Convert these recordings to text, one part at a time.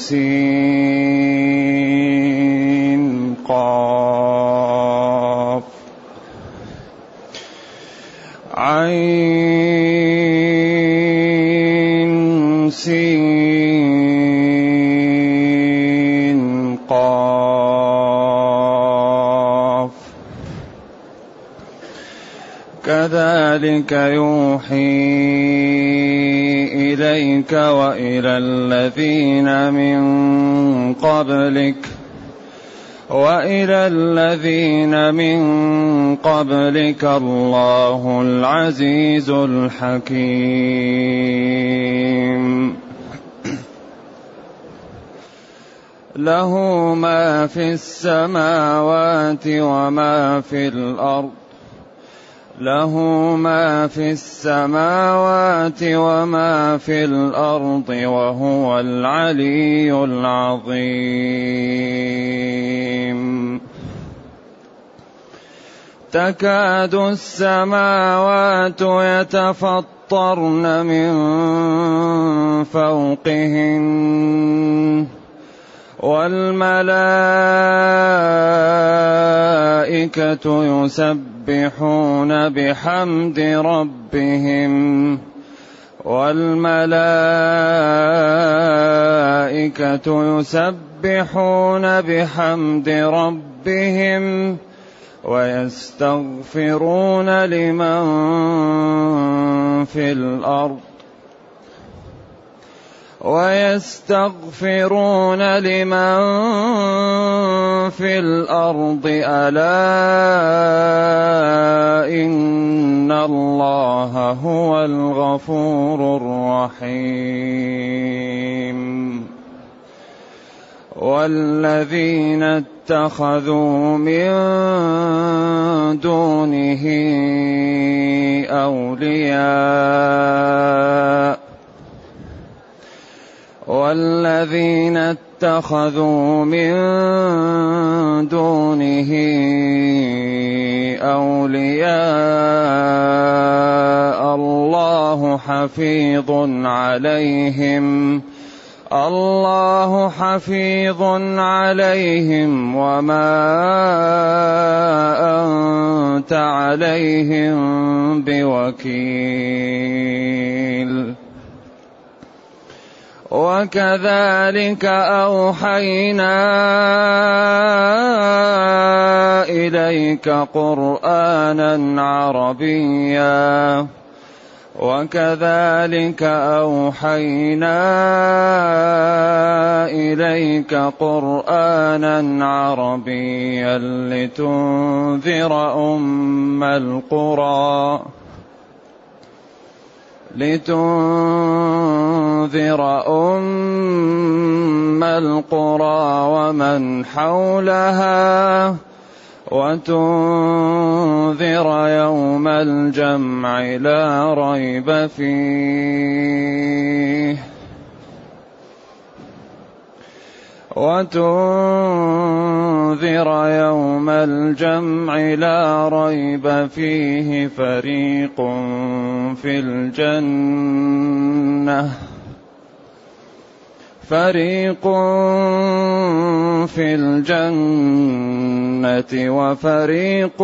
سين قاف. عين سين. قاف. كذلك يوحي إليك وإلى الذين من قبلك وإلى الذين من قبلك الله العزيز الحكيم. له ما في السماوات وما في الأرض له ما في السماوات وما في الأرض وهو العلي العظيم. تكاد السماوات يتفطرن من فوقهن. والملائكة يسبحون بحمد ربهم والملائكة يسبحون بحمد ربهم ويستغفرون لمن في الأرض ويستغفرون لمن في الأرض ألا إن الله هو الغفور الرحيم. والذين اتخذوا من دونه أولياء والذين اتخذوا من دونه أولياء الله حفيظ عليهم الله حفيظ عليهم وما أنت عليهم بوكيل وكذلك أوحينا إليك قرآنا عربيا. وكذلك أوحينا إليك قرآنا عربيا لتنذر أم القرى. لتنذر أم القرى ومن حولها وتنذر يوم الجمع لا ريب فيه. وتنذر يوم الجمع لا ريب فيه فريق في الجنة. فريق في الجنة وفريق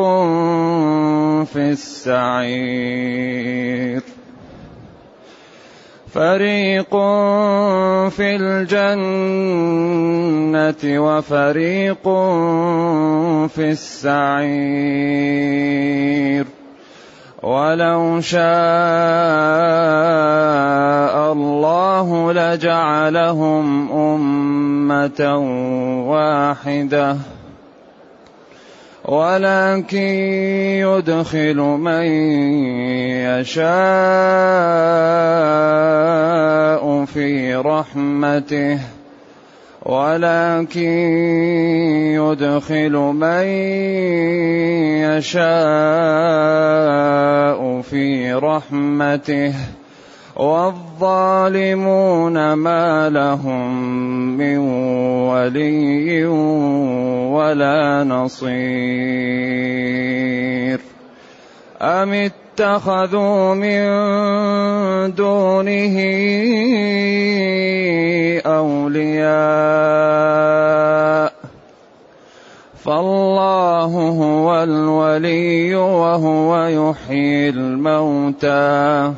في السعير. فريق في الجنة وفريق في السعير ولو شاء الله لجعلهم أمة واحدة ولكن يدخل من يشاء في رحمته. ولكن يدخل من يشاء في رحمته. والظالمون ما لهم من ولي ولا نصير. أم اتخذوا من دونه أولياء؟ فالله هو الولي وهو يحيي الموتى.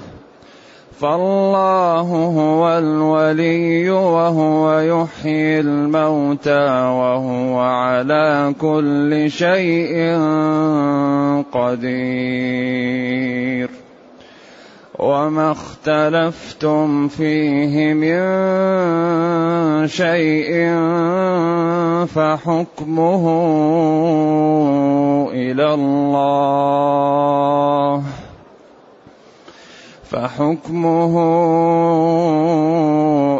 فالله هو الولي وهو يحيي الموتى وهو على كل شيء قدير. وما اختلفتم فيه من شيء فحكمه إلى الله. فحكمه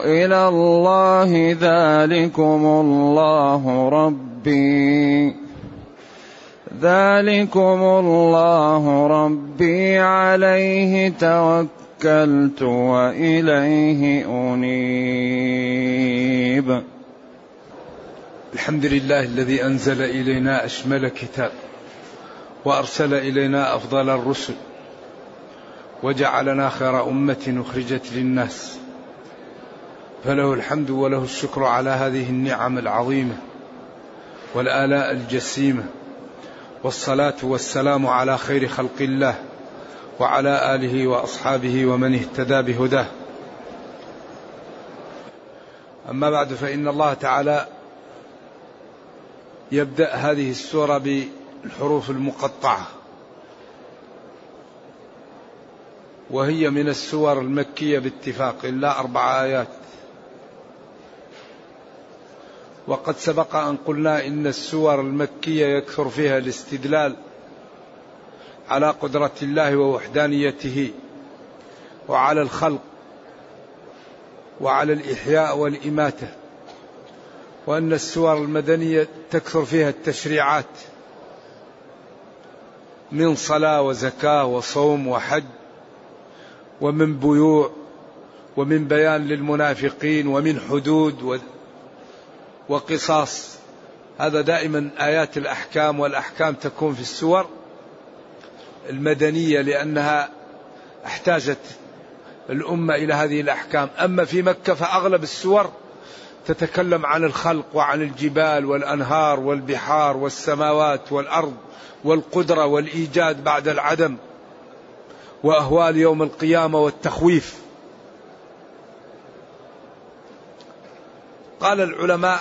إلى الله ذلكم الله ربي. ذلكم الله ربي عليه توكلت وإليه أنيب. الحمد لله الذي أنزل إلينا أشمل كتاب وأرسل إلينا أفضل الرسل وجعلنا خير أمة أخرجت للناس. فله الحمد وله الشكر على هذه النعم العظيمة والآلاء الجسيمة والصلاة والسلام على خير خلق الله وعلى آله وأصحابه ومن اهتدى بهداه. أما بعد فإن الله تعالى يبدأ هذه السورة بالحروف المقطعة. وهي من السور المكية باتفاق. إلا أربع آيات. وقد سبق أن قلنا إن السور المكية يكثر فيها الاستدلال على قدرة الله ووحدانيته وعلى الخلق وعلى الإحياء والإماتة وأن السور المدنية تكثر فيها التشريعات من صلاة وزكاة وصوم وحج ومن بيوع ومن بيان للمنافقين ومن حدود وقصاص. هذا دائما آيات الأحكام والأحكام تكون في السور المدنية لأنها احتاجت الأمة إلى هذه الأحكام. أما في مكة فأغلب السور تتكلم عن الخلق وعن الجبال والأنهار والبحار والسماوات والأرض والقدرة والإيجاد بعد العدم. وأهوال يوم القيامة والتخويف. قال العلماء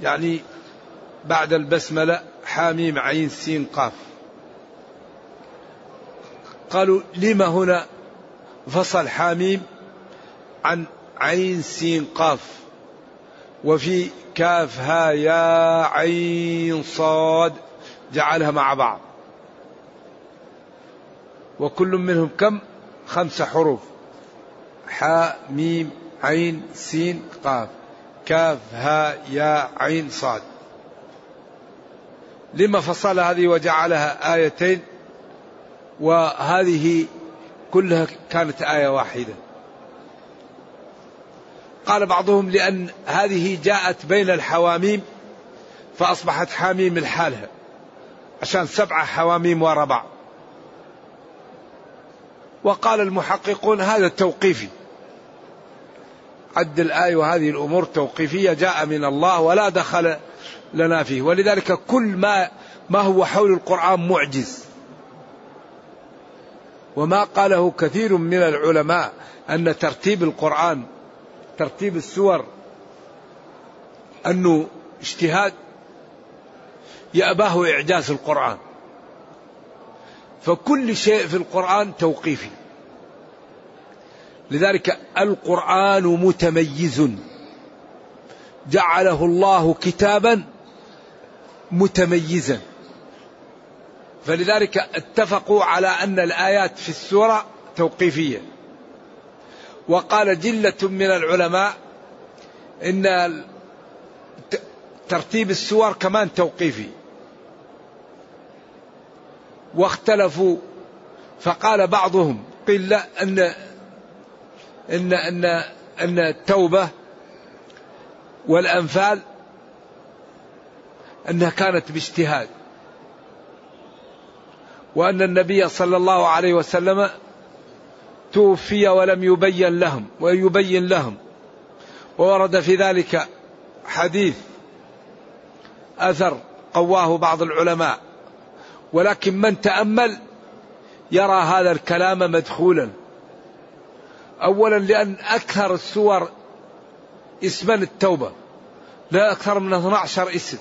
يعني بعد البسملة حاميم عين سين قاف. قالوا لما هنا فصل حاميم عن عين سين قاف؟ وفي كاف ها يا عين صاد جعلها مع بعض. وكل منهم كم؟ خمس حروف. حاء ميم عين سين قاف. كاف ها يا عين صاد. لما فصل هذه وجعلها آيتين وهذه كلها كانت آية واحدة. قال بعضهم لأن هذه جاءت بين الحواميم فأصبحت حاميم لحالها عشان سبعة حواميم ورا بعض وقال المحققون هذا توقيفي عد الآية وهذه الأمور توقيفية جاء من الله ولا دخل لنا فيه. ولذلك كل ما ما هو حول القرآن معجز. وما قاله كثير من العلماء أن ترتيب القرآن ترتيب السور أنه اجتهاد يأباه إعجاز القرآن. فكل شيء في القرآن توقيفي. لذلك القرآن متميز. جعله الله كتابا متميزا. فلذلك اتفقوا على أن الآيات في السورة توقيفية. وقال جلة من العلماء إن ترتيب السور كمان توقيفي. واختلفوا فقال بعضهم قيل لا أن أن أن أن التوبة والأنفال أنها كانت باجتهاد. وأن النبي صلى الله عليه وسلم توفي ولم يبين لهم ويبين لهم. وورد في ذلك حديث أثر قواه بعض العلماء. ولكن من تأمل يرى هذا الكلام مدخولا. أولا لأن أكثر السور اسما التوبة لا أكثر من 12 اسم.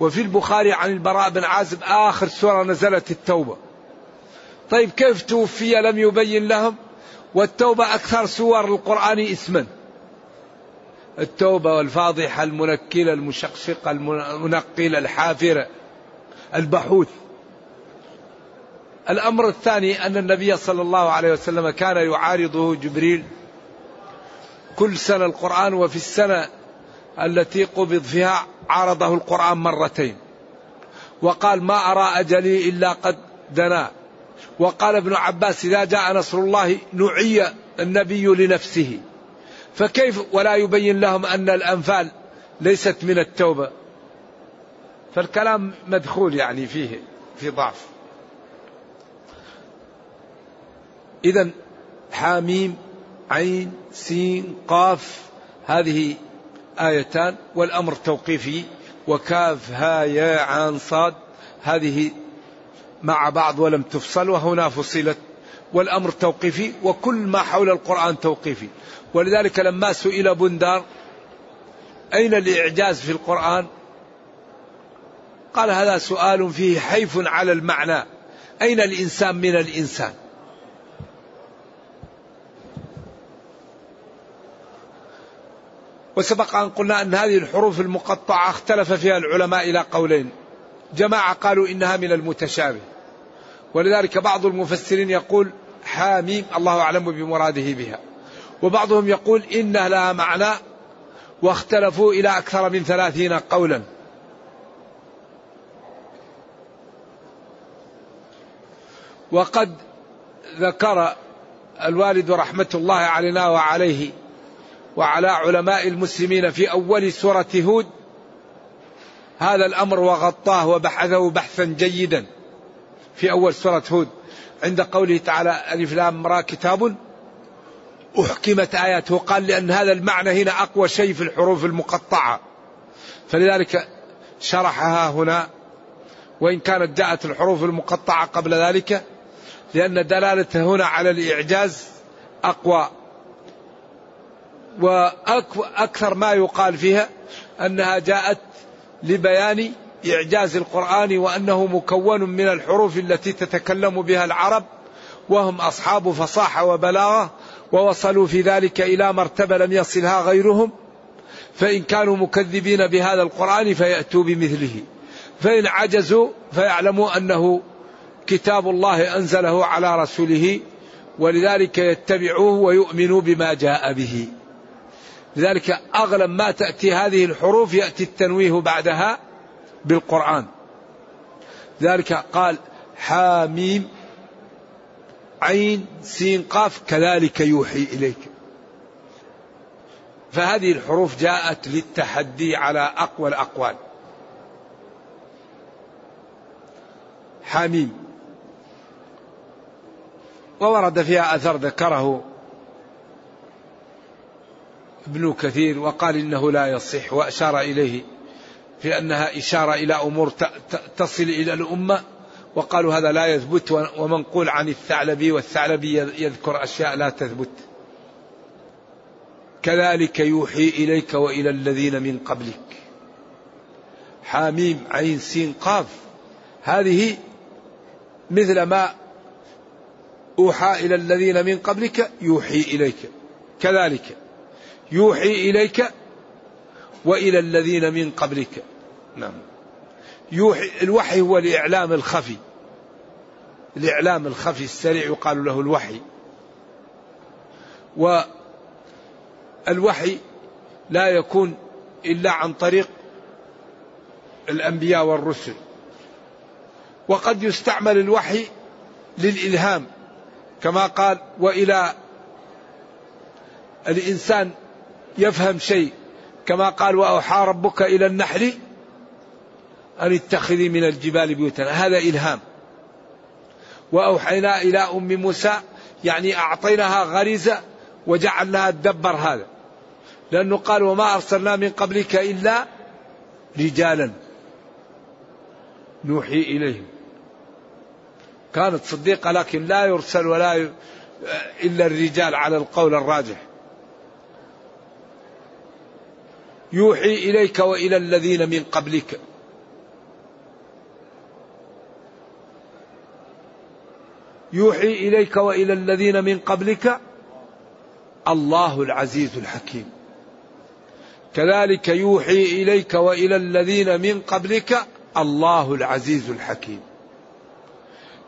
وفي البخاري عن البراء بن عازب آخر سورة نزلت التوبة. طيب كيف توفي لم يبين لهم؟ والتوبة أكثر سور القرآن اسما. التوبة والفاضحة المنكلة المشقشقة المنقلة الحافرة. البحوث. الأمر الثاني أن النبي صلى الله عليه وسلم كان يعارضه جبريل. كل سنة القرآن وفي السنة التي قبض فيها عارضه القرآن مرتين. وقال ما أرى أجلي إلا قد دنا. وقال ابن عباس إذا جاء نصر الله نعي النبي لنفسه. فكيف ولا يبين لهم أن الأنفال ليست من التوبة؟ فالكلام مدخول يعني فيه في ضعف. إذا حاميم عين سين قاف هذه آيتان والأمر توقيفي وكاف ها يا عن صاد هذه مع بعض ولم تفصل وهنا فصلت. والأمر توقيفي وكل ما حول القرآن توقيفي. ولذلك لما سئل بندار أين الإعجاز في القرآن؟ قال هذا سؤال فيه حيف على المعنى. أين الإنسان من الإنسان؟ وسبق أن قلنا أن هذه الحروف المقطعة اختلف فيها العلماء إلى قولين. جماعة قالوا إنها من المتشابه. ولذلك بعض المفسرين يقول حاميم الله أعلم بمراده بها. وبعضهم يقول إنها لها معنى واختلفوا إلى أكثر من ثلاثين قولا. وقد ذكر الوالد رحمة الله علينا وعليه وعلى علماء المسلمين في أول سورة هود هذا الأمر وغطاه وبحثه بحثا جيدا في أول سورة هود. عند قوله تعالى ألف لام را كتاب أحكمت آياته. قال لأن هذا المعنى هنا أقوى شيء في الحروف المقطعة. فلذلك شرحها هنا وإن كانت جاءت الحروف المقطعة قبل ذلك لأن دلالته هنا على الإعجاز أقوى. وأكثر ما يقال فيها أنها جاءت لبيان إعجاز القرآن وأنه مكون من الحروف التي تتكلم بها العرب وهم أصحاب فصاحة وبلاغة ووصلوا في ذلك إلى مرتبة لم يصلها غيرهم. فإن كانوا مكذبين بهذا القرآن فيأتوا بمثله. فإن عجزوا فيعلموا أنه كتاب الله أنزله على رسوله ولذلك يتبعوه ويؤمنوا بما جاء به. لذلك أغلب ما تأتي هذه الحروف يأتي التنويه بعدها بالقرآن. ذلك قال حاميم عين سين قاف كذلك يوحي إليك. فهذه الحروف جاءت للتحدي على أقوى الأقوال. حاميم. وورد فيها أثر ذكره ابن كثير وقال إنه لا يصح وأشار إليه في أنها إشارة إلى أمور تصل إلى الأمة وقالوا هذا لا يثبت ومنقول عن الثعلبي والثعلبي يذكر أشياء لا تثبت. كذلك يوحي إليك وإلى الذين من قبلك. حاميم عين سين قاف. هذه مثل ما أوحى إلى الذين من قبلك يوحي إليك. كذلك يوحي إليك وإلى الذين من قبلك. نعم. يوحي الوحي هو الإعلام الخفي. الإعلام الخفي السريع يقال له الوحي. والوحي لا يكون إلا عن طريق الأنبياء والرسل. وقد يستعمل الوحي للإلهام. كما قال وإلى الإنسان يفهم شيء. كما قال وأوحى ربك إلى النحل أن اتخذي من الجبال بيوتا. هذا إلهام. وأوحينا إلى أم موسى يعني أعطيناها غريزة وجعلناها تدبر هذا. لأنه قال وما أرسلنا من قبلك إلا رجالا. نوحي إليهم. كانت صديقة لكن لا يرسل ولا ي... إلا الرجال على القول الراجح. يوحي إليك وإلى الذين من قبلك. يوحي إليك وإلى الذين من قبلك. الله العزيز الحكيم. كذلك يوحي إليك وإلى الذين من قبلك. الله العزيز الحكيم.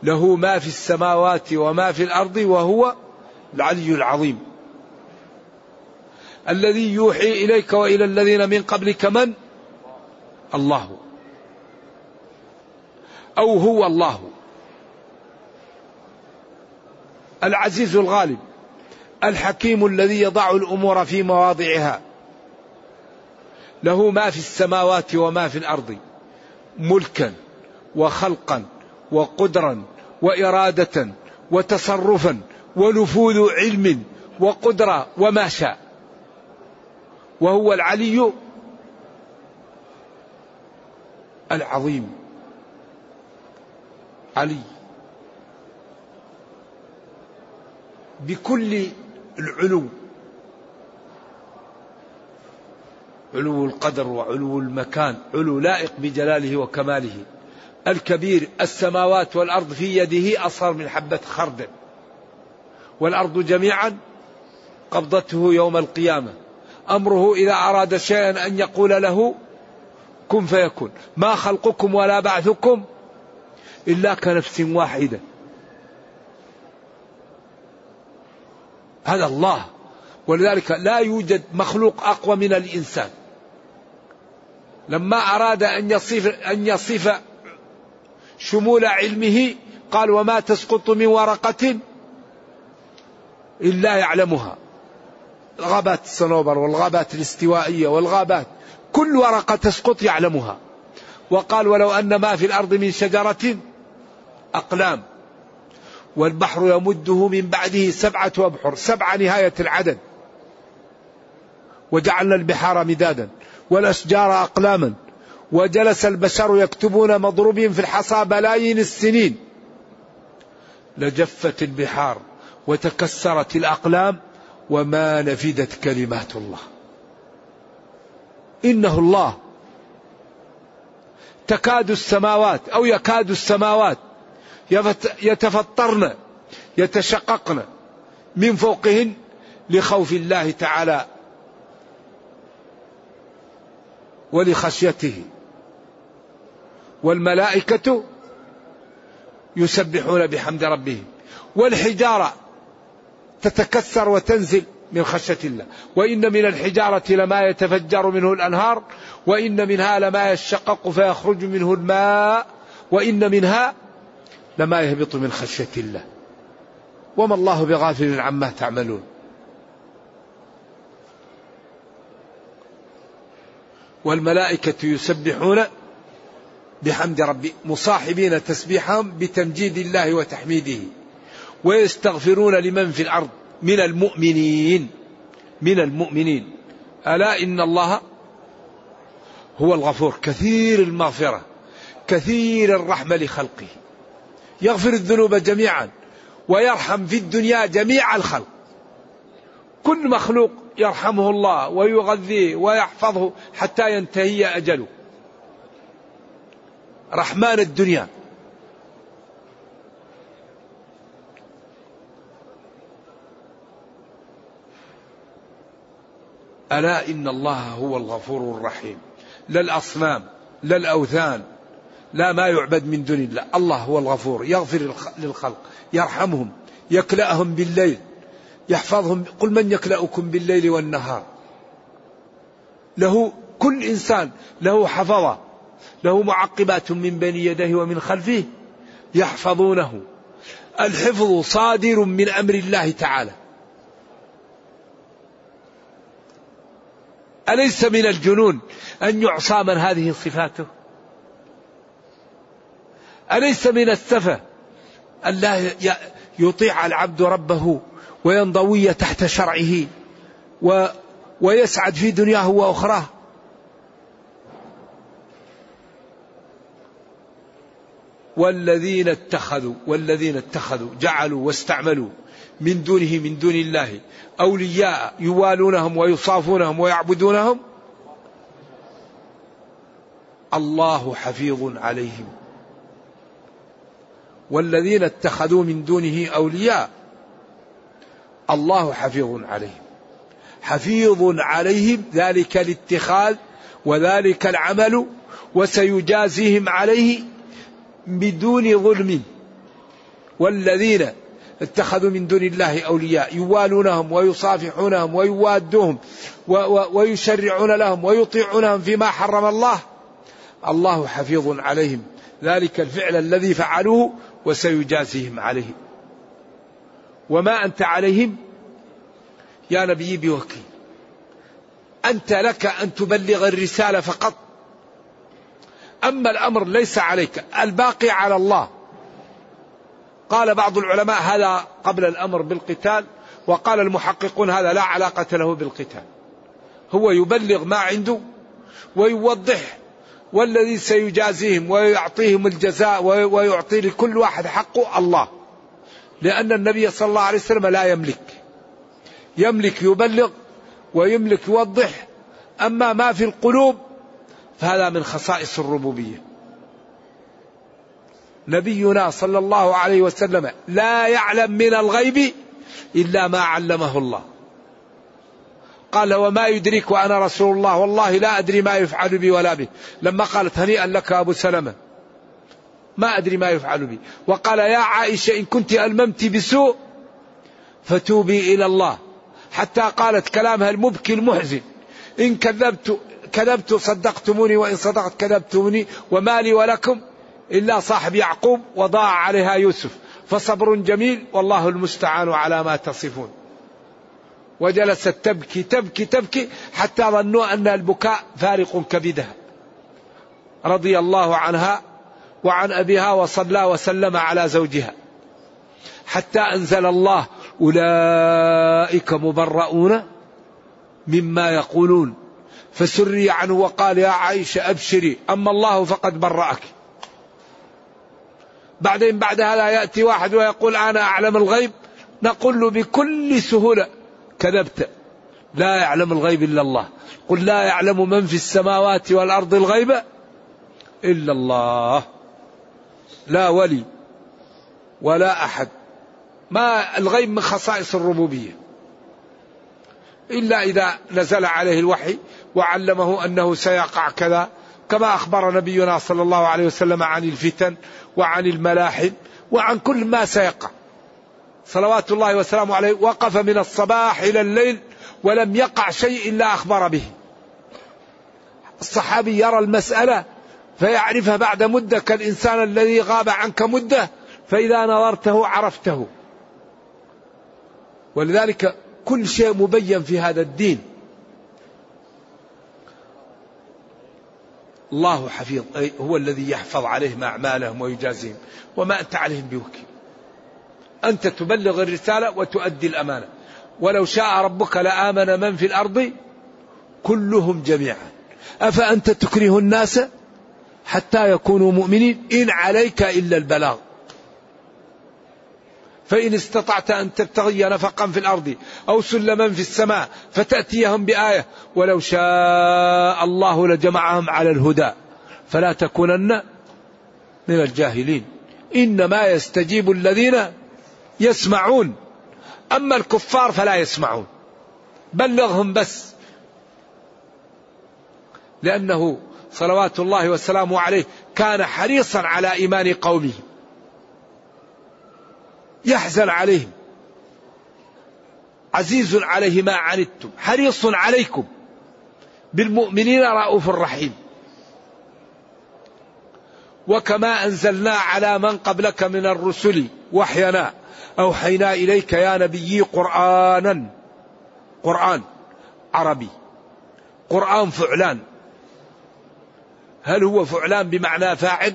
له ما في السماوات وما في الأرض وهو العلي العظيم. الذي يوحي إليك وإلى الذين من قبلك من؟ الله. أو هو الله. العزيز الغالب. الحكيم الذي يضع الأمور في مواضعها. له ما في السماوات وما في الأرض. ملكا وخلقا. وقدرا وإرادة وتصرفا ونفوذ علم وقدرة وما شاء. وهو العلي العظيم. علي. بكل العلو. علو القدر وعلو المكان. علو لائق بجلاله وكماله. الكبير السماوات والأرض في يده أصغر من حبة خردل والأرض جميعا قبضته يوم القيامة. أمره إذا أراد شيئا أن يقول له كن فيكون. ما خلقكم ولا بعثكم إلا كنفس واحدة. هذا الله. ولذلك لا يوجد مخلوق أقوى من الإنسان. لما أراد أن يصف أن يصف شمول علمه قال وما تسقط من ورقة إلا يعلمها. الغابات الصنوبر والغابات الاستوائية والغابات كل ورقة تسقط يعلمها. وقال ولو أن ما في الأرض من شجرة أقلام والبحر يمده من بعده سبعة أبحر سبعة نهاية العدد. وجعلنا البحار مدادا والأشجار أقلاما وجلس البشر يكتبون مضروبين في الحصى بلايين السنين. لجفت البحار وتكسرت الأقلام وما نفدت كلمات الله. إنه الله. تكاد السماوات أو يكاد السماوات يتفطرن يتشققن من فوقهن لخوف الله تعالى ولخشيته. والملائكة يسبحون بحمد ربهم والحجارة تتكسر وتنزل من خشية الله وإن من الحجارة لما يتفجر منه الأنهار وإن منها لما يشقق فيخرج منه الماء وإن منها لما يهبط من خشية الله. وما الله بغافل عما تعملون. والملائكة يسبحون بحمد ربي مصاحبين تسبيحهم بتمجيد الله وتحميده. ويستغفرون لمن في الأرض من المؤمنين من المؤمنين. ألا إن الله هو الغفور كثير المغفرة كثير الرحمة لخلقه. يغفر الذنوب جميعا ويرحم في الدنيا جميع الخلق. كل مخلوق يرحمه الله ويغذيه ويحفظه حتى ينتهي أجله. رحمن الدنيا. ألا إن الله هو الغفور الرحيم. لا الأصنام لا الأوثان لا ما يعبد من دون الله. الله هو الغفور يغفر للخلق يرحمهم يكلأهم بالليل يحفظهم. قل من يكلأكم بالليل والنهار؟ له كل إنسان له حفظة. له معقبات من بين يديه ومن خلفه يحفظونه. الحفظ صادر من أمر الله تعالى. أليس من الجنون أن يعصى من هذه صفاته؟ أليس من السفة أن لا يطيع العبد ربه وينضوي تحت شرعه و ويسعد في دنياه وأخراه؟ والذين اتخذوا والذين اتخذوا جعلوا واستعملوا من دونه من دون الله أولياء يوالونهم ويصافونهم ويعبدونهم. الله حفيظ عليهم. والذين اتخذوا من دونه أولياء الله حفيظ عليهم. حفيظ عليهم ذلك الاتخاذ وذلك العمل وسيجازيهم عليه بدون ظلم. والذين اتخذوا من دون الله أولياء يوالونهم ويصافحونهم ويوادوهم ويشرعون لهم ويطيعونهم فيما حرم الله. الله حفيظ عليهم. ذلك الفعل الذي فعلوه وسيجازيهم عليه. وما أنت عليهم؟ يا نبي بوكيل أنت لك أن تبلغ الرسالة فقط. أما الأمر ليس عليك الباقي على الله. قال بعض العلماء هذا قبل الأمر بالقتال وقال المحققون هذا لا علاقة له بالقتال. هو يبلغ ما عنده ويوضح والذي سيجازيهم ويعطيهم الجزاء ويعطي لكل واحد حقه الله. لأن النبي صلى الله عليه وسلم لا يملك. يملك يبلغ ويملك يوضح. أما ما في القلوب فهذا من خصائص الربوبية. نبينا صلى الله عليه وسلم لا يعلم من الغيب إلا ما علمه الله. قال وما يدرك وأنا رسول الله والله لا أدري ما يفعل بي ولا به. لما قالت هنيئا لك أبو سلمة. ما أدري ما يفعل بي. وقال يا عائشة إن كنت ألممت بسوء فتوبي إلى الله. حتى قالت كلامها المبكي المحزن. إن كذبت كذبت صدقتموني وإن صدقت كذبتموني وما لي ولكم إلا صاحب يعقوب وضاع عليها يوسف فصبر جميل والله المستعان على ما تصفون. وجلست تبكي تبكي تبكي حتى ظنوا أن البكاء فارق كبدها رضي الله عنها وعن أبيها وصلى وسلم على زوجها. حتى أنزل الله أولئك مبرؤون مما يقولون. فسري عنه وقال يا عائشة أبشري أما الله فقد برأك. بعدين بعد هذا يأتي واحد ويقول أنا أعلم الغيب. نقول له بكل سهولة كذبت. لا يعلم الغيب إلا الله. قل لا يعلم من في السماوات والأرض الغيب إلا الله. لا ولي ولا أحد. ما الغيب من خصائص الربوبية. إلا إذا نزل عليه الوحي وعلمه أنه سيقع كذا كما أخبر نبينا صلى الله عليه وسلم عن الفتن وعن الملاحم وعن كل ما سيقع. صلوات الله وسلامه عليه وقف من الصباح إلى الليل ولم يقع شيء إلا أخبر به. الصحابي يرى المسألة فيعرفها بعد مدة كالإنسان الذي غاب عنك مدة فإذا نظرته عرفته. ولذلك كل شيء مبين في هذا الدين. الله حفيظ هو الذي يحفظ عليهم أعمالهم ويجازيهم وما أنت عليهم بوكيل. أنت تبلغ الرسالة وتؤدي الأمانة. ولو شاء ربك لآمن من في الأرض كلهم جميعا. أفأنت تكره الناس حتى يكونوا مؤمنين؟ إن عليك إلا البلاغ. فإن استطعت أن تبتغي نفقا في الأرض أو سلما في السماء فتأتيهم بآية ولو شاء الله لجمعهم على الهدى. فلا تكونن من الجاهلين. إنما يستجيب الذين يسمعون. أما الكفار فلا يسمعون. بلغهم بس. لأنه صلوات الله وسلامه عليه كان حريصا على إيمان قومه. يحزن عليهم. عزيز عليه ما عنتم حريص عليكم. بالمؤمنين رؤوف رحيم. وكما أنزلنا على من قبلك من الرسل وحينا أوحينا إليك يا نبي قرآنا قرآن عربي قرآن فعلان. هل هو فعلان بمعنى فاعل؟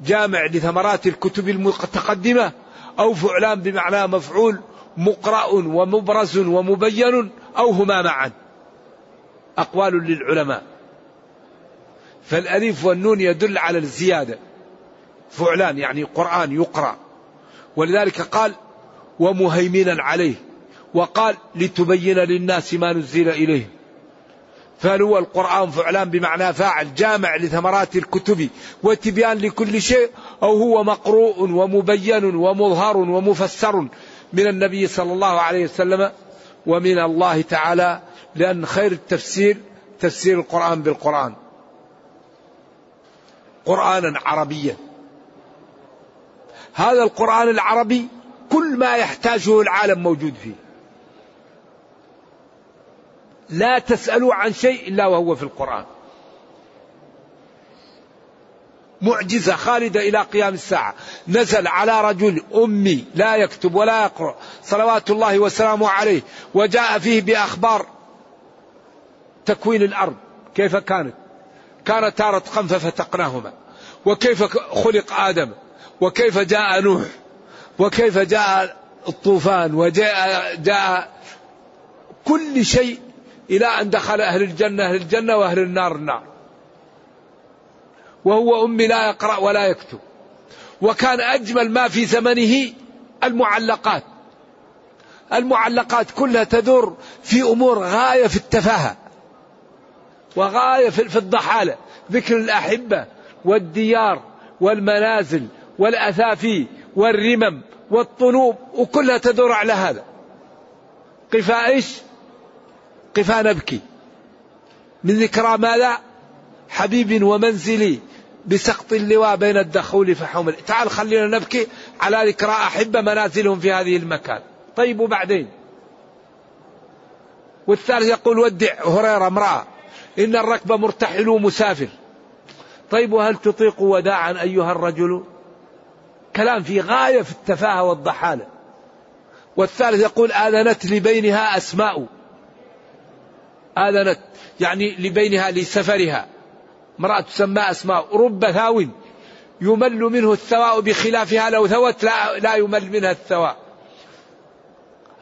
جامع لثمرات الكتب المتقدمة. أو فعلان بمعنى مفعول مقرأ ومبرز ومبين أو هما معا. أقوال للعلماء. فالألف والنون يدل على الزيادة. فعلان يعني قرآن يقرأ. ولذلك قال ومهيمنا عليه. وقال لتبين للناس ما نزل إليهم فهل هو القرآن فعلان بمعنى فاعل جامع لثمرات الكتب وتبيان لكل شيء أو هو مقروء ومبين ومظهر ومفسر من النبي صلى الله عليه وسلم ومن الله تعالى؟ لأن خير التفسير تفسير القرآن بالقرآن. قرآنا عربيا. هذا القرآن العربي كل ما يحتاجه العالم موجود فيه. لا تسألوا عن شيء إلا وهو في القرآن. معجزة خالدة إلى قيام الساعة. نزل على رجل أمي لا يكتب ولا يقرأ. صلوات الله وسلامه عليه. وجاء فيه بأخبار تكوين الأرض. كيف كانت؟ كانت تارة خنف فتقناهما. وكيف خلق آدم؟ وكيف جاء نوح؟ وكيف جاء الطوفان؟ وجاء جاء كل شيء إلى أن دخل أهل الجنة أهل الجنة وأهل النار النار وهو أمي لا يقرأ ولا يكتب. وكان أجمل ما في زمنه المعلقات. المعلقات كلها تدور في أمور غاية في التفاهة. وغاية في الضحالة. ذكر الأحبة والديار والمنازل والأثافي والرمم والطنوب وكلها تدور على هذا. قفا إيش؟ قفا نبكي. من ذكرى ماذا؟ حبيب ومنزلي بسقط اللواء بين الدخول فحمل تعال خلينا نبكي على ذكرى أحبة منازلهم في هذه المكان. طيب وبعدين؟ والثالث يقول ودع هريرة امرأة إن الركب مرتحل مسافر طيب وهل تطيق وداعا أيها الرجل؟ كلام في غاية في التفاهة والضحالة. والثالث يقول آذنت لبينها أسماء. آذنت يعني لبينها لسفرها. امرأة تسمى أسماء رب ثاو. يمل منه الثواء بخلافها لو ثوت لا, لا يمل منها الثواء.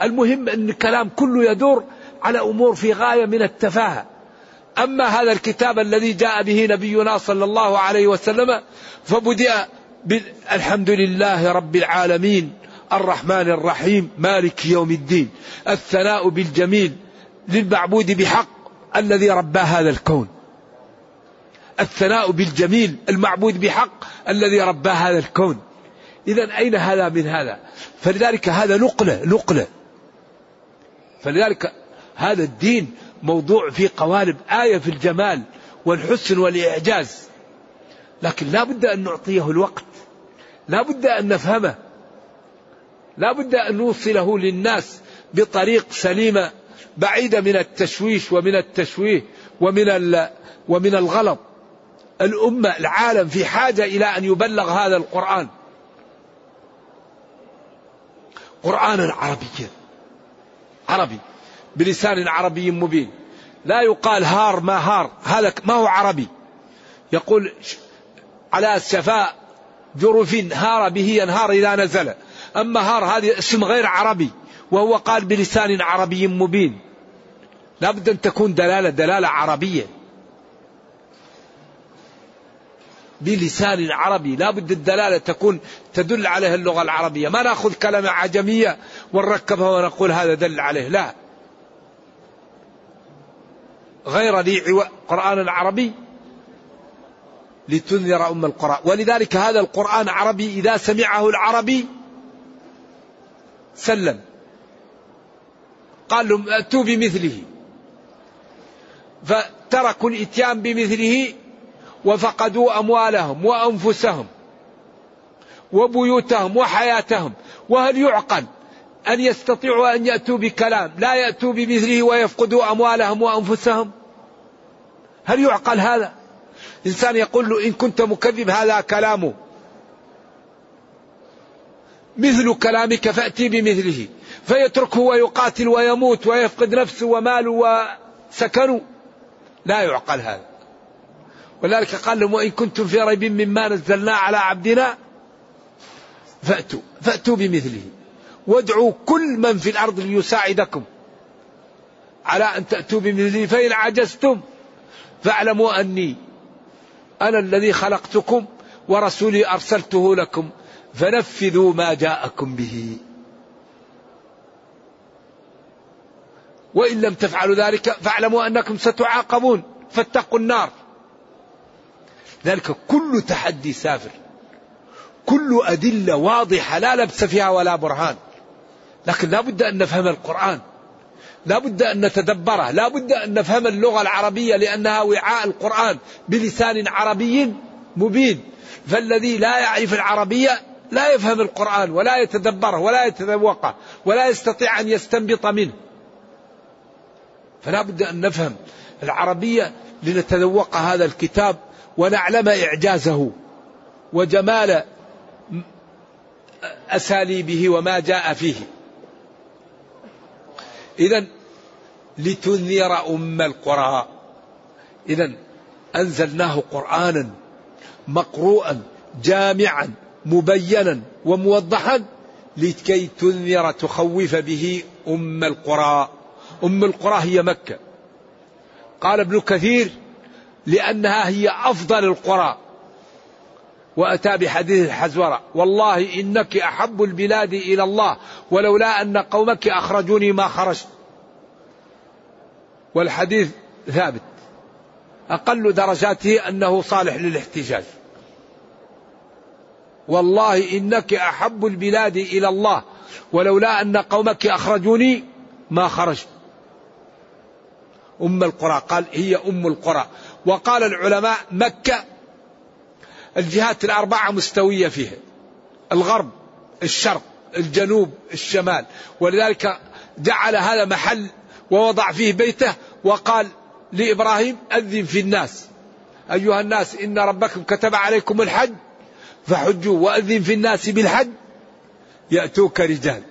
المهم أن الكلام كله يدور على أمور في غاية من التفاهة. أما هذا الكتاب الذي جاء به نبينا صلى الله عليه وسلم فبدأ الحمد لله رب العالمين الرحمن الرحيم مالك يوم الدين الثناء بالجميل للمعبود بحق الذي ربى هذا الكون. الثناء بالجميل المعبود بحق الذي ربى هذا الكون. إذا أين هذا من هذا؟ فلذلك هذا نقلة نقلة. فلذلك هذا الدين موضوع في قوالب آية في الجمال والحسن والإعجاز. لكن لا بد أن نعطيه الوقت. لا بد أن نفهمه. لا بد أن نوصله للناس بطريق سليمة بعيدة من التشويش ومن التشويه ومن ومن الغلط. الأمة العالم في حاجة إلى أن يبلغ هذا القرآن. قرآنا عربيا عربي. بلسان عربي مبين. لا يقال هار ما هار. هذا ما هو عربي. يقول على الشفاء جرف هار به ينهار إذا نزل. أما هار هذه اسم غير عربي وهو قال بلسان عربي مبين. لابد أن تكون دلالة دلالة عربية. بلسان عربي لا بد الدلالة تكون تدل عليها اللغة العربية. ما نأخذ كلمة عجمية ونركبها ونقول هذا دل عليه. لا. غير ذي قرآن عربي لتنذر أم القرى ولذلك هذا القرآن عربي إذا سمعه العربي سلم. قال لهم ائتوا بمثله. فتركوا الإتيان بمثله وفقدوا أموالهم وأنفسهم وبيوتهم وحياتهم. وهل يعقل أن يستطيعوا أن يأتوا بكلام لا يأتوا بمثله ويفقدوا أموالهم وأنفسهم؟ هل يعقل هذا؟ إنسان يقول له إن كنت مكذب هذا كلامه. مثل كلامك فأتي بمثله. فيتركه ويقاتل ويموت ويفقد نفسه وماله وسكنه. لا يعقل هذا. ولذلك قال لهم وإن كنتم في ريب مما نزلنا على عبدنا فأتوا فأتوا بمثله. وادعوا كل من في الأرض ليساعدكم على أن تأتوا بمثله. فإن عجزتم فاعلموا أني أنا الذي خلقتكم ورسولي أرسلته لكم فنفذوا ما جاءكم به. وإن لم تفعلوا ذلك فاعلموا أنكم ستعاقبون. فاتقوا النار. ذلك كل تحدي سافر. كل أدلة واضحة لا لبس فيها ولا برهان. لكن لا بد أن نفهم القرآن. لا بد أن نتدبره. لا بد أن نفهم اللغة العربية لأنها وعاء القرآن بلسان عربي مبين. فالذي لا يعرف العربية لا يفهم القرآن ولا يتدبره ولا يتذوقه ولا يستطيع أن يستنبط منه. فلا بد أن نفهم العربية لنتذوق هذا الكتاب ونعلم إعجازه وجمال أساليبه وما جاء فيه. إذا لتنذر أم القرى. إذا أنزلناه قرآنا مقروءا جامعا مبينا وموضحا لكي تنذر تخوف به أم القرى. أم القرى هي مكة. قال ابن كثير لأنها هي أفضل القرى. وأتى بحديث الحزورة. والله إنك أحب البلاد إلى الله ولولا أن قومك أخرجوني ما خرجت. والحديث ثابت. أقل درجاته أنه صالح للاحتجاج. والله إنك أحب البلاد إلى الله ولولا أن قومك أخرجوني ما خرجت. أم القرى قال هي أم القرى. وقال العلماء مكة الجهات الأربعة مستوية فيها. الغرب الشرق الجنوب الشمال. ولذلك جعل هذا محل ووضع فيه بيته وقال لإبراهيم أذن في الناس. أيها الناس إن ربكم كتب عليكم الحج فحجوا وأذن في الناس بالحج يأتوك رجال.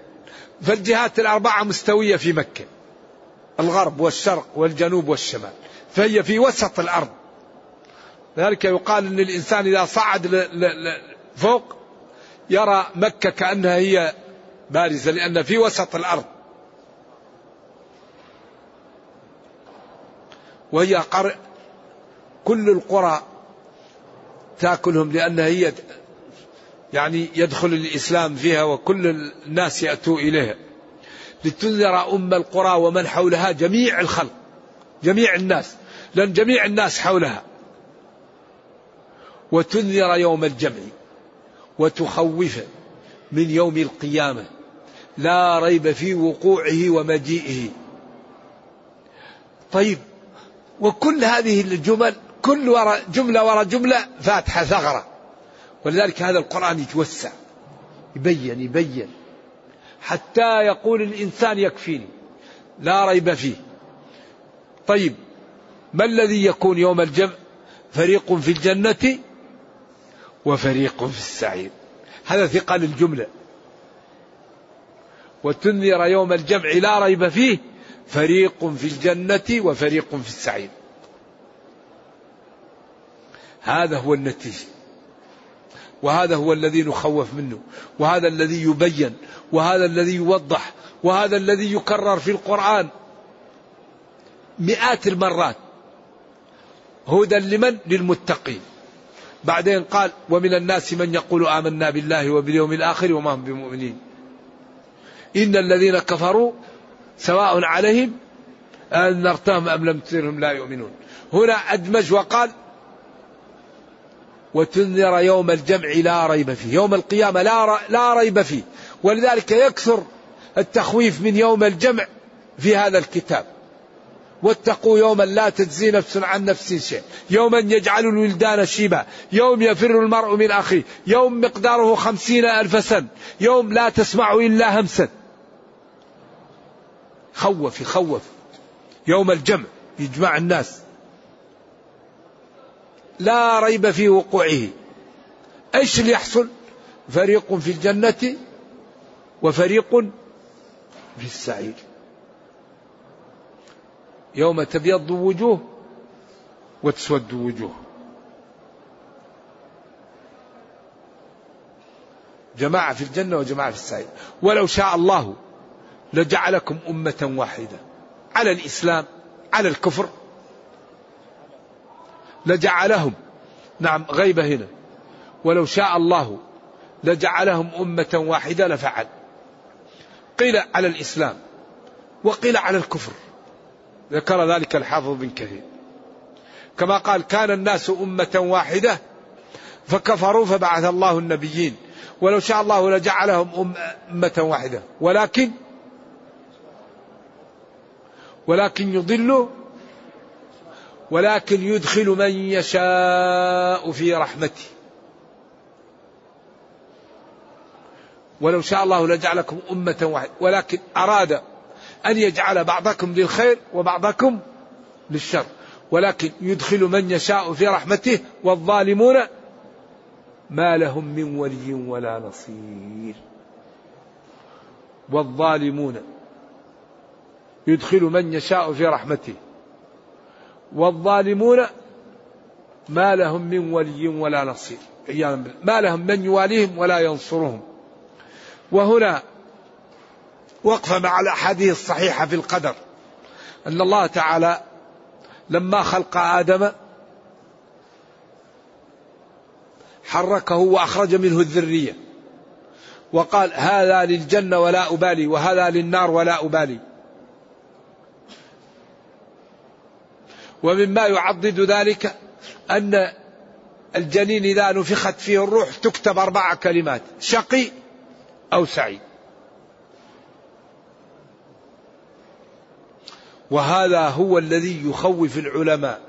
فالجهات الأربعة مستوية في مكة. الغرب والشرق والجنوب والشمال فهي في وسط الأرض. ذلك يقال أن الإنسان إذا صعد فوق يرى مكة كأنها هي بارزة لأن في وسط الأرض. وهي قر... كل القرى تأكلهم لأنها هي يعني يدخل الإسلام فيها وكل الناس يأتوا إليها. لتنذر أم القرى ومن حولها جميع الخلق جميع الناس لأن جميع الناس حولها. وتنذر يوم الجمع وتخوف من يوم القيامة لا ريب في وقوعه ومجيئه. طيب وكل هذه الجمل كل وراء جملة وراء جملة فاتحة ثغرة. ولذلك هذا القرآن يتوسع يبين يبين. حتى يقول الإنسان يكفيني لا ريب فيه. طيب ما الذي يكون يوم الجمع؟ فريق في الجنة وفريق في السعير. هذا ثقل الجملة. وتنذر يوم الجمع لا ريب فيه فريق في الجنة وفريق في السعير. هذا هو النتيجة. وهذا هو الذي نخوف منه وهذا الذي يبين وهذا الذي يوضح وهذا الذي يكرر في القرآن مئات المرات. هدى لمن؟ للمتقين. بعدين قال ومن الناس من يقول آمنا بالله وباليوم الآخر وما هم بمؤمنين. إن الذين كفروا سواء عليهم أنذرتهم أم لم تنذرهم لا يؤمنون. هنا أدمج وقال وتنذر يوم الجمع لا ريب فيه. يوم القيامة لا, لا ريب فيه. ولذلك يكثر التخويف من يوم الجمع في هذا الكتاب. واتقوا يوما لا تجزي نفس عن نفس شيء. يوما يجعل الولدان شيبا يوم يفر المرء من أخيه. يوم مقداره خمسين ألف سنة. يوم لا تسمع إلا همسا. خوف يخوف يوم الجمع يجمع الناس. لا ريب في وقوعه. إيش اللي يحصل؟ فريق في الجنة وفريق في السعير. يوم تبيض وجوه وتسود وجوه. جماعة في الجنة وجماعة في السعير. ولو شاء الله لجعلكم أمة واحدة. على الإسلام على الكفر. لجعلهم. نعم غيبة هنا. ولو شاء الله لجعلهم أمة واحدة لفعل. قيل على الإسلام وقيل على الكفر. ذكر ذلك الحافظ بن كثير. كما قال كان الناس أمة واحدة فكفروا فبعث الله النبيين. ولو شاء الله لجعلهم أمة واحدة. ولكن ولكن يضل ولكن يدخل من يشاء في رحمته. ولو شاء الله لجعلكم أمة واحدة. ولكن أراد أن يجعل بعضكم للخير وبعضكم للشر. ولكن يدخل من يشاء في رحمته والظالمون ما لهم من ولي ولا نصير. والظالمون يدخل من يشاء في رحمته. والظالمون ما لهم من ولي ولا نصير. ما لهم من يواليهم ولا ينصرهم. وهنا وقفة مع الأحاديث الصحيحة في القدر. أن الله تعالى لما خلق آدم حركه وأخرج منه الذرية. وقال هذا للجنة ولا أبالي وهذا للنار ولا أبالي. ومما يعضد ذلك أن الجنين إذا نفخت فيه الروح تكتب أربع كلمات شقي أو سعيد. وهذا هو الذي يخوف العلماء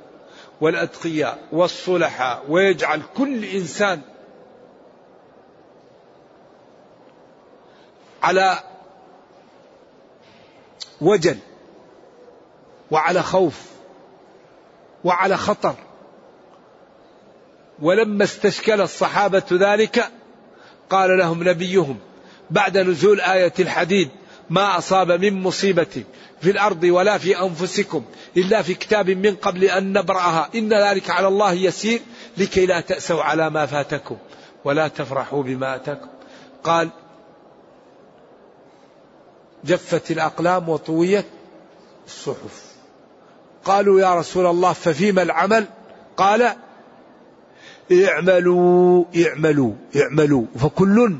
والأتقياء والصلحاء ويجعل كل إنسان على وجل وعلى خوف. وعلى خطر. ولما استشكل الصحابة ذلك قال لهم نبيهم بعد نزول آية الحديد ما أصاب من مصيبة في الأرض ولا في أنفسكم إلا في كتاب من قبل أن نبرأها. إن ذلك على الله يسير لكي لا تأسوا على ما فاتكم ولا تفرحوا بما أتاكم. قال جفت الأقلام وطويت الصحف. قالوا يا رسول الله ففيما العمل؟ قال اعملوا اعملوا اعملوا. فكل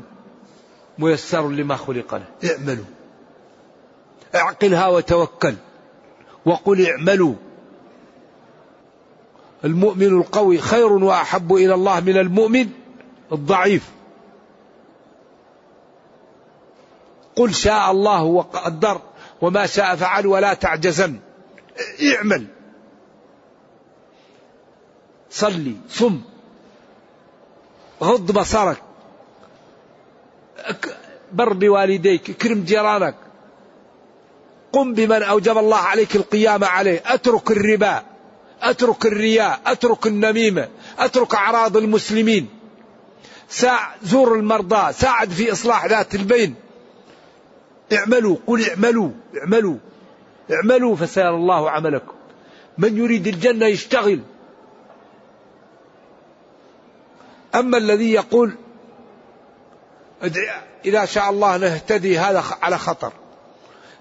ميسر لما خلق له. اعملوا. اعقلها وتوكل. وقل اعملوا. المؤمن القوي خير وأحب إلى الله من المؤمن الضعيف. قل شاء الله وقدر وما شاء فعل ولا تعجزن. اعمل صلي صم. غض بصرك. بر بوالديك اكرم جيرانك. قم بمن أوجب الله عليك القيام عليه. أترك الربا أترك الرياء أترك النميمة أترك أعراض المسلمين. ساع زور المرضى ساعد في إصلاح ذات البين. اعملوا قل اعملوا اعملوا. اعملوا فسيرى الله عملكم. من يريد الجنة يشتغل. أما الذي يقول إذا شاء الله نهتدي هذا على خطر.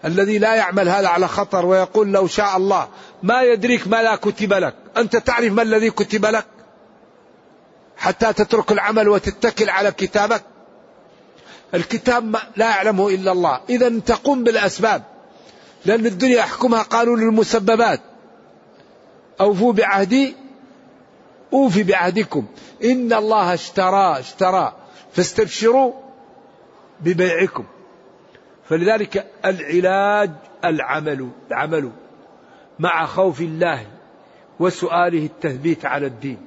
الذي لا يعمل هذا على خطر ويقول لو شاء الله ما يدريك ما لا كتب لك. أنت تعرف ما الذي كتب لك؟ حتى تترك العمل وتتكل على كتابك. الكتاب لا يعلمه إلا الله. إذا تقوم بالأسباب. لأن الدنيا يحكمها قانون المسببات. أوفوا بعهدي أوفي بعهدكم. إن الله اشترى اشترى. فاستبشروا ببيعكم. فلذلك العلاج العمل العمل مع خوف الله وسؤاله التثبيت على الدين.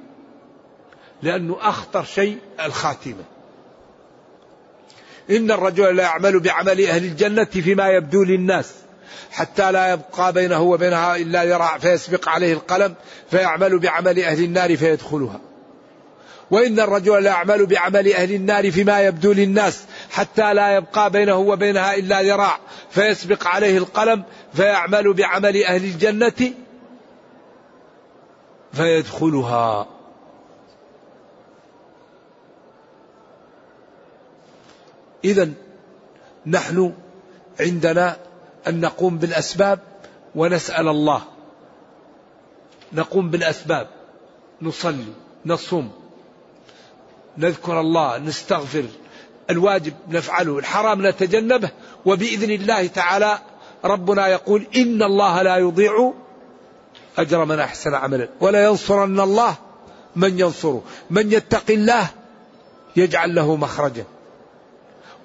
لأنه أخطر شيء الخاتمة. إن الرجل لا يعمل بعمل أهل الجنة فيما يبدو للناس. حتى لا يبقى بينه وبينها إلا ذراع فيسبق عليه القلم فيعمل بعمل أهل النار فيدخلها. وإن الرجل ليعمل بعمل أهل النار فيما يبدو للناس حتى لا يبقى بينه وبينها إلا ذراع فيسبق عليه القلم فيعمل بعمل أهل الجنة فيدخلها. إذا نحن عندنا أن نقوم بالأسباب ونسأل الله. نقوم بالأسباب. نصلي نصوم. نذكر الله نستغفر. الواجب نفعله الحرام نتجنبه. وبإذن الله تعالى ربنا يقول إن الله لا يضيع أجر من أحسن عملا. ولا ينصرن الله من ينصره. من يتق الله يجعل له مخرجا.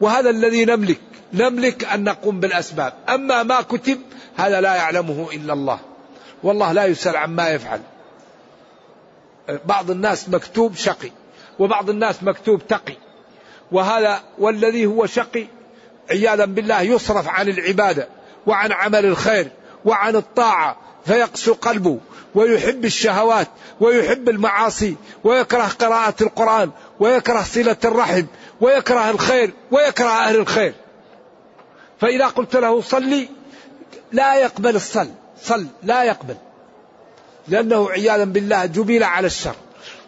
وهذا الذي نملك. نملك أن نقوم بالأسباب. أما ما كتب هذا لا يعلمه إلا الله. والله لا يسأل عما يفعل. بعض الناس مكتوب شقي وبعض الناس مكتوب تقي. وهذا والذي هو شقي عياذا بالله يصرف عن العبادة وعن عمل الخير وعن الطاعة فيقسو قلبه ويحب الشهوات ويحب المعاصي ويكره قراءة القرآن ويكره صلة الرحم ويكره الخير ويكره أهل الخير. فإذا قلت له صلي لا يقبل الصل صل لا يقبل. لأنه عياذا بالله جبل على الشر.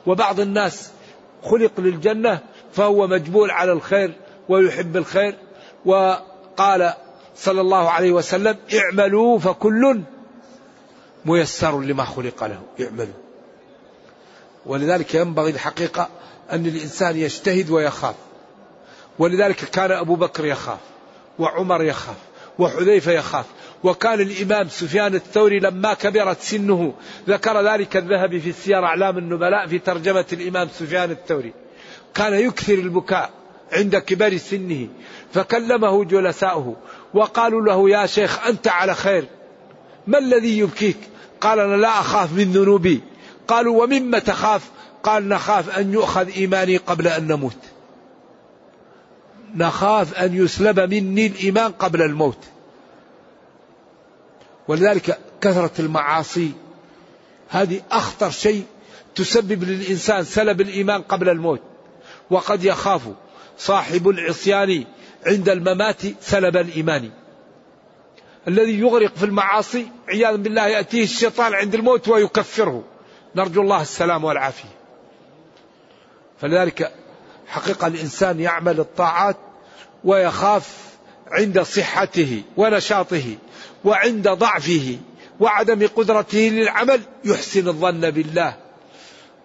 وبعض الناس خلق للجنة فهو مجبول على الخير ويحب الخير. وقال صلى الله عليه وسلم اعملوا فكل ميسر لما خلق له. اعملوا. ولذلك ينبغي الحقيقة أن الإنسان يجتهد ويخاف. ولذلك كان أبو بكر يخاف. وعمر يخاف وحذيفة يخاف وكان الإمام سفيان الثوري لما كبرت سنه ذكر ذلك الذهبي في السير أعلام النبلاء في ترجمة الإمام سفيان الثوري. كان يكثر البكاء عند كبر سنه فكلمه جلساؤه وقالوا له يا شيخ أنت على خير ما الذي يبكيك؟ قال أنا لا أخاف من ذنوبي. قالوا ومما تخاف؟ قال نخاف أن يؤخذ إيماني قبل أن نموت. نخاف أن يسلب مني الإيمان قبل الموت. ولذلك كثرة المعاصي هذه أخطر شيء تسبب للإنسان سلب الإيمان قبل الموت. وقد يخاف صاحب العصيان عند الممات سلب الإيمان. الذي يغرق في المعاصي عياذا بالله يأتيه الشيطان عند الموت ويكفره. نرجو الله السلام والعافية. فلذلك حقيقة الإنسان يعمل الطاعات ويخاف عند صحته ونشاطه وعند ضعفه وعدم قدرته للعمل يحسن الظن بالله.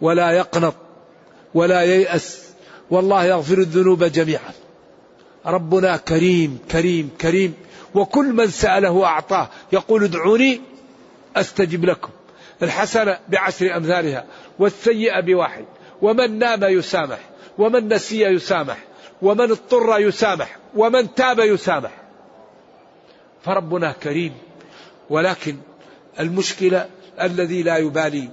ولا يقنط ولا ييأس والله يغفر الذنوب جميعا. ربنا كريم كريم كريم. وكل من سأله أعطاه. يقول ادعوني أستجب لكم. الحسنة بعشر أمثالها والسيئة بواحد. ومن نام يسامح. ومن نسي يسامح ومن اضطر يسامح ومن تاب يسامح. فربنا كريم ولكن المشكلة الذي لا يبالي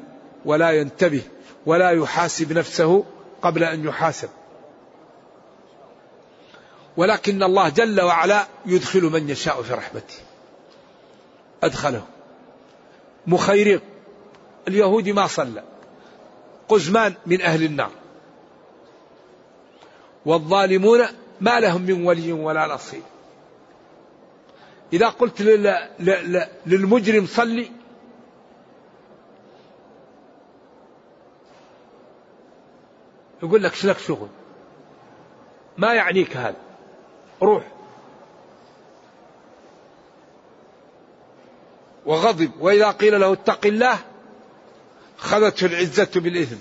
ولا ينتبه ولا يحاسب نفسه قبل أن يحاسب. ولكن الله جل وعلا يدخل من يشاء في رحمته. أدخله. مخيرق اليهودي ما صلى. قزمان من أهل النار. والظالمون ما لهم من ولي ولا نصير. إذا قلت للمجرم صلي. يقول لك شلك شغل. ما يعنيك هذا. روح. وغضب. وإذا قيل له اتق الله خذته العزة بالإثم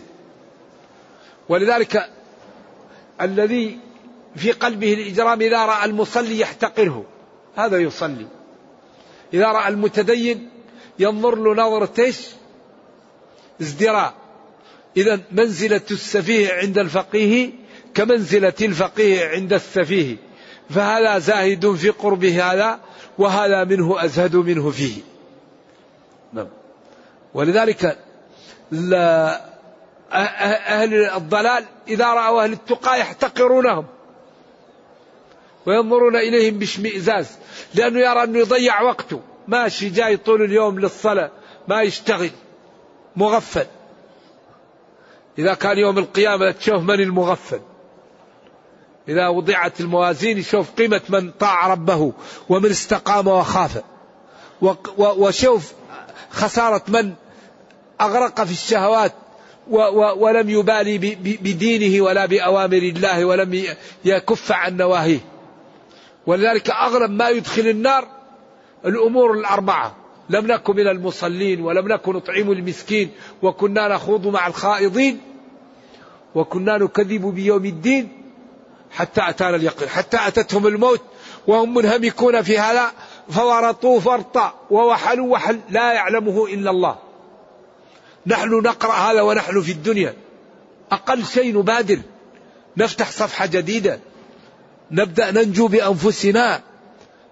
ولذلك الذي في قلبه الإجرام إذا رأى المصلي يحتقره. هذا يصلي. إذا رأى المتدين ينظر له نظرة؟ ازدراء. إذا منزلة السفيه عند الفقيه كمنزلة الفقيه عند السفيه. فهذا زاهد في قربه هذا وهذا منه أزهد منه فيه. نعم. ولذلك أهل الضلال إذا رأوا أهل التقى يحتقرونهم وينظرون إليهم باشمئزاز لأنه يرى أنه يضيع وقته. ماشي جاي طول اليوم للصلاة ما يشتغل مغفل. إذا كان يوم القيامة تشوف من المغفل؟ إذا وضعت الموازين يشوف قيمة من طاع ربه ومن استقام وخاف. وشوف خسارة من أغرق في الشهوات ولم يبالي بدينه ولا بأوامر الله ولم يكف عن نواهيه. ولذلك أغلب ما يدخل النار الأمور الأربعة. لم نكن من المصلين ولم نكن نطعم المسكين وكنا نخوض مع الخائضين وكنا نكذب بيوم الدين حتى أتانا اليقين. حتى أتتهم الموت وهم منهمكون في هذا فورطوا فرطا ووحلوا وحل لا يعلمه إلا الله. نحن نقرأ هذا ونحن في الدنيا. أقل شيء نبادر. نفتح صفحة جديدة. نبدأ ننجو بأنفسنا.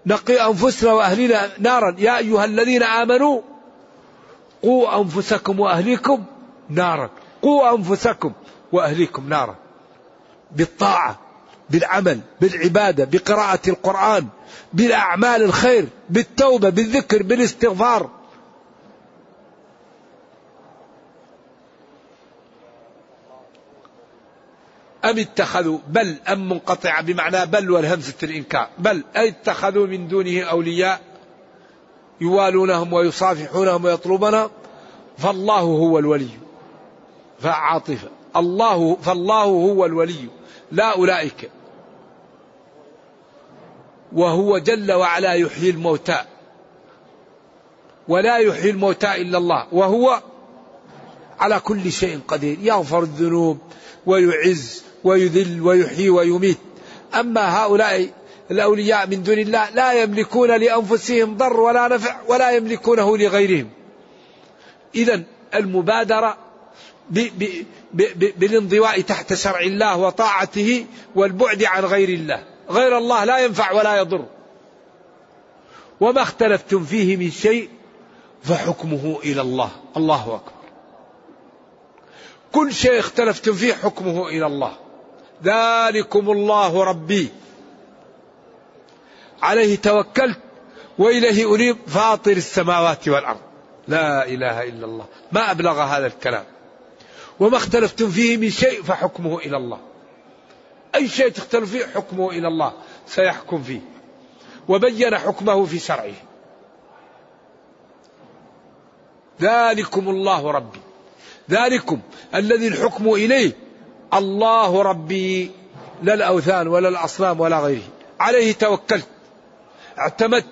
نقي أنفسنا وأهلنا نارا. يا أيها الذين آمنوا قوا أنفسكم وأهليكم نارا. قوا أنفسكم وأهليكم نارا. بالطاعة بالعمل بالعبادة بقراءة القرآن بالأعمال الخير بالتوبة بالذكر بالاستغفار. أم اتخذوا بل أم منقطعة بمعنى بل والهمزة الإنكار. بل اتخذوا من دونه أولياء يوالونهم ويصافحونهم ويطلبنا فالله هو الولي. فعاطفة الله فالله هو الولي. لا أولئك. وهو جل وعلا يحيي الموتى. ولا يحيي الموتى إلا الله. وهو على كل شيء قدير. يغفر الذنوب ويعز ويذل ويحيي ويميت. أما هؤلاء الأولياء من دون الله لا يملكون لأنفسهم ضر ولا نفع ولا يملكونه لغيرهم. إذا المبادرة بالانضواء تحت شرع الله وطاعته والبعد عن غير الله. غير الله لا ينفع ولا يضر. وما اختلفتم فيه من شيء فحكمه إلى الله. الله أكبر. كل شيء اختلفتم فيه حكمه إلى الله. ذلكم الله ربي. عليه توكلت وإليه أنيب فاطر السماوات والأرض. لا إله إلا الله. ما أبلغ هذا الكلام. وما اختلفتم فيه من شيء فحكمه إلى الله. أي شيء تختلف فيه حكمه إلى الله. سيحكم فيه. وبين حكمه في شرعه. ذلكم الله ربي. ذلكم الذي الحكم إليه. الله ربي لا الأوثان ولا الأصنام ولا غيره. عليه توكلت. اعتمدت.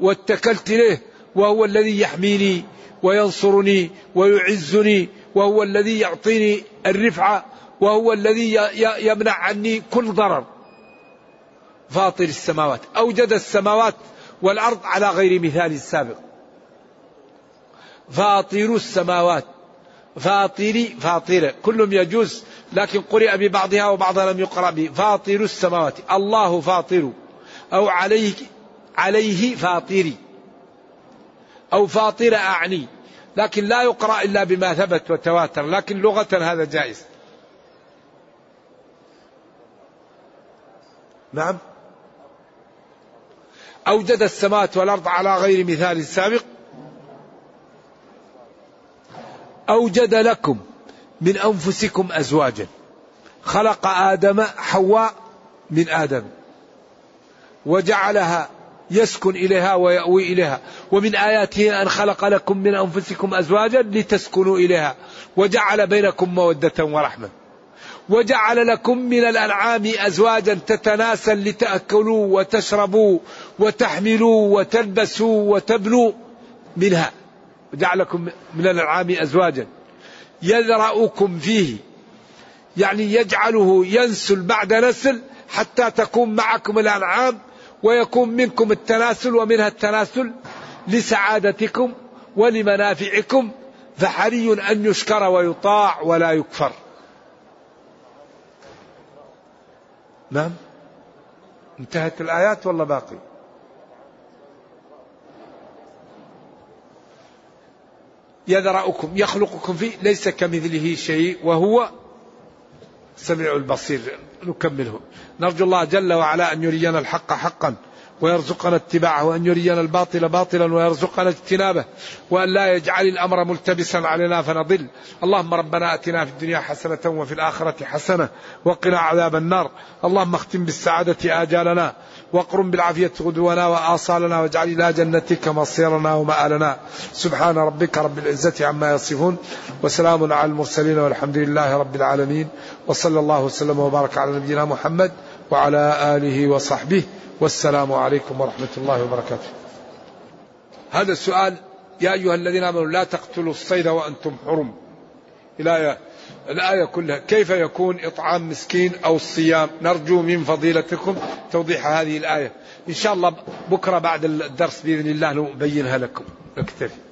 واتكلت إليه. وهو الذي يحميني وينصرني ويعزني. وهو الذي يعطيني الرفعة وهو الذي يمنع عني كل ضرر. فاطر السماوات. أوجد السماوات والأرض على غير مثال سابق. فاطر السماوات. فاطري فاطرة. كلهم يجوز. لكن قرئ ببعضها وبعضها لم يقرأ به. فاطر السماوات. الله فاطر. أو عليه عليه فاطري أو فاطر أعني. لكن لا يقرأ إلا بما ثبت وتواتر. لكن لغة هذا جائز. نعم. أوجد السماوات والأرض على غير مثال سابق. أوجد لكم. من أنفسكم أزواجا. خلق آدم حواء من آدم. وجعلها يسكن إليها ويأوي إليها. ومن آياته أن خلق لكم من أنفسكم أزواجا لتسكنوا إليها. وجعل بينكم مودة ورحمة. وجعل لكم من الأنعام أزواجا تتناسل لتأكلوا وتشربوا وتحملوا وتلبسوا وتبنوا منها. وجعلكم من الأنعام أزواجا. يذرأكم فيه. يعني يجعله ينسل بعد نسل حتى تكون معكم الأنعام ويكون منكم التناسل ومنها التناسل لسعادتكم ولمنافعكم. فحري أن يشكر ويطاع ولا يكفر. نعم؟ انتهت الآيات ولا باقي؟ يذرأكم يخلقكم فيه ليس كمثله شيء وهو السميع البصير. نكمله. نرجو الله جل وعلا أن يرينا الحق حقا ويرزقنا اتباعه وأن يرينا الباطل باطلا ويرزقنا اجتنابه وأن لا يجعل الأمر ملتبسا علينا فنضل. اللهم ربنا أتنا في الدنيا حسنة وفي الآخرة حسنة وقنا عذاب النار. اللهم اختم بالسعادة آجالنا. واقرم بالعافية غدونا وآصالنا واجعل إلى جنتك مصيرنا ومآلنا. سبحان ربك رب العزة عما يصفون وسلام على المرسلين والحمد لله رب العالمين. وصلى الله وسلم وبارك على نبينا محمد وعلى آله وصحبه. والسلام عليكم ورحمة الله وبركاته. هذا السؤال يا أيها الذين آمنوا لا تقتلوا الصيد وأنتم حرم. الآية الآية كلها. كيف يكون إطعام مسكين أو الصيام؟ نرجو من فضيلتكم توضيح هذه الآية. إن شاء الله بكرة بعد الدرس بإذن الله نبينها لكم. نكتفي.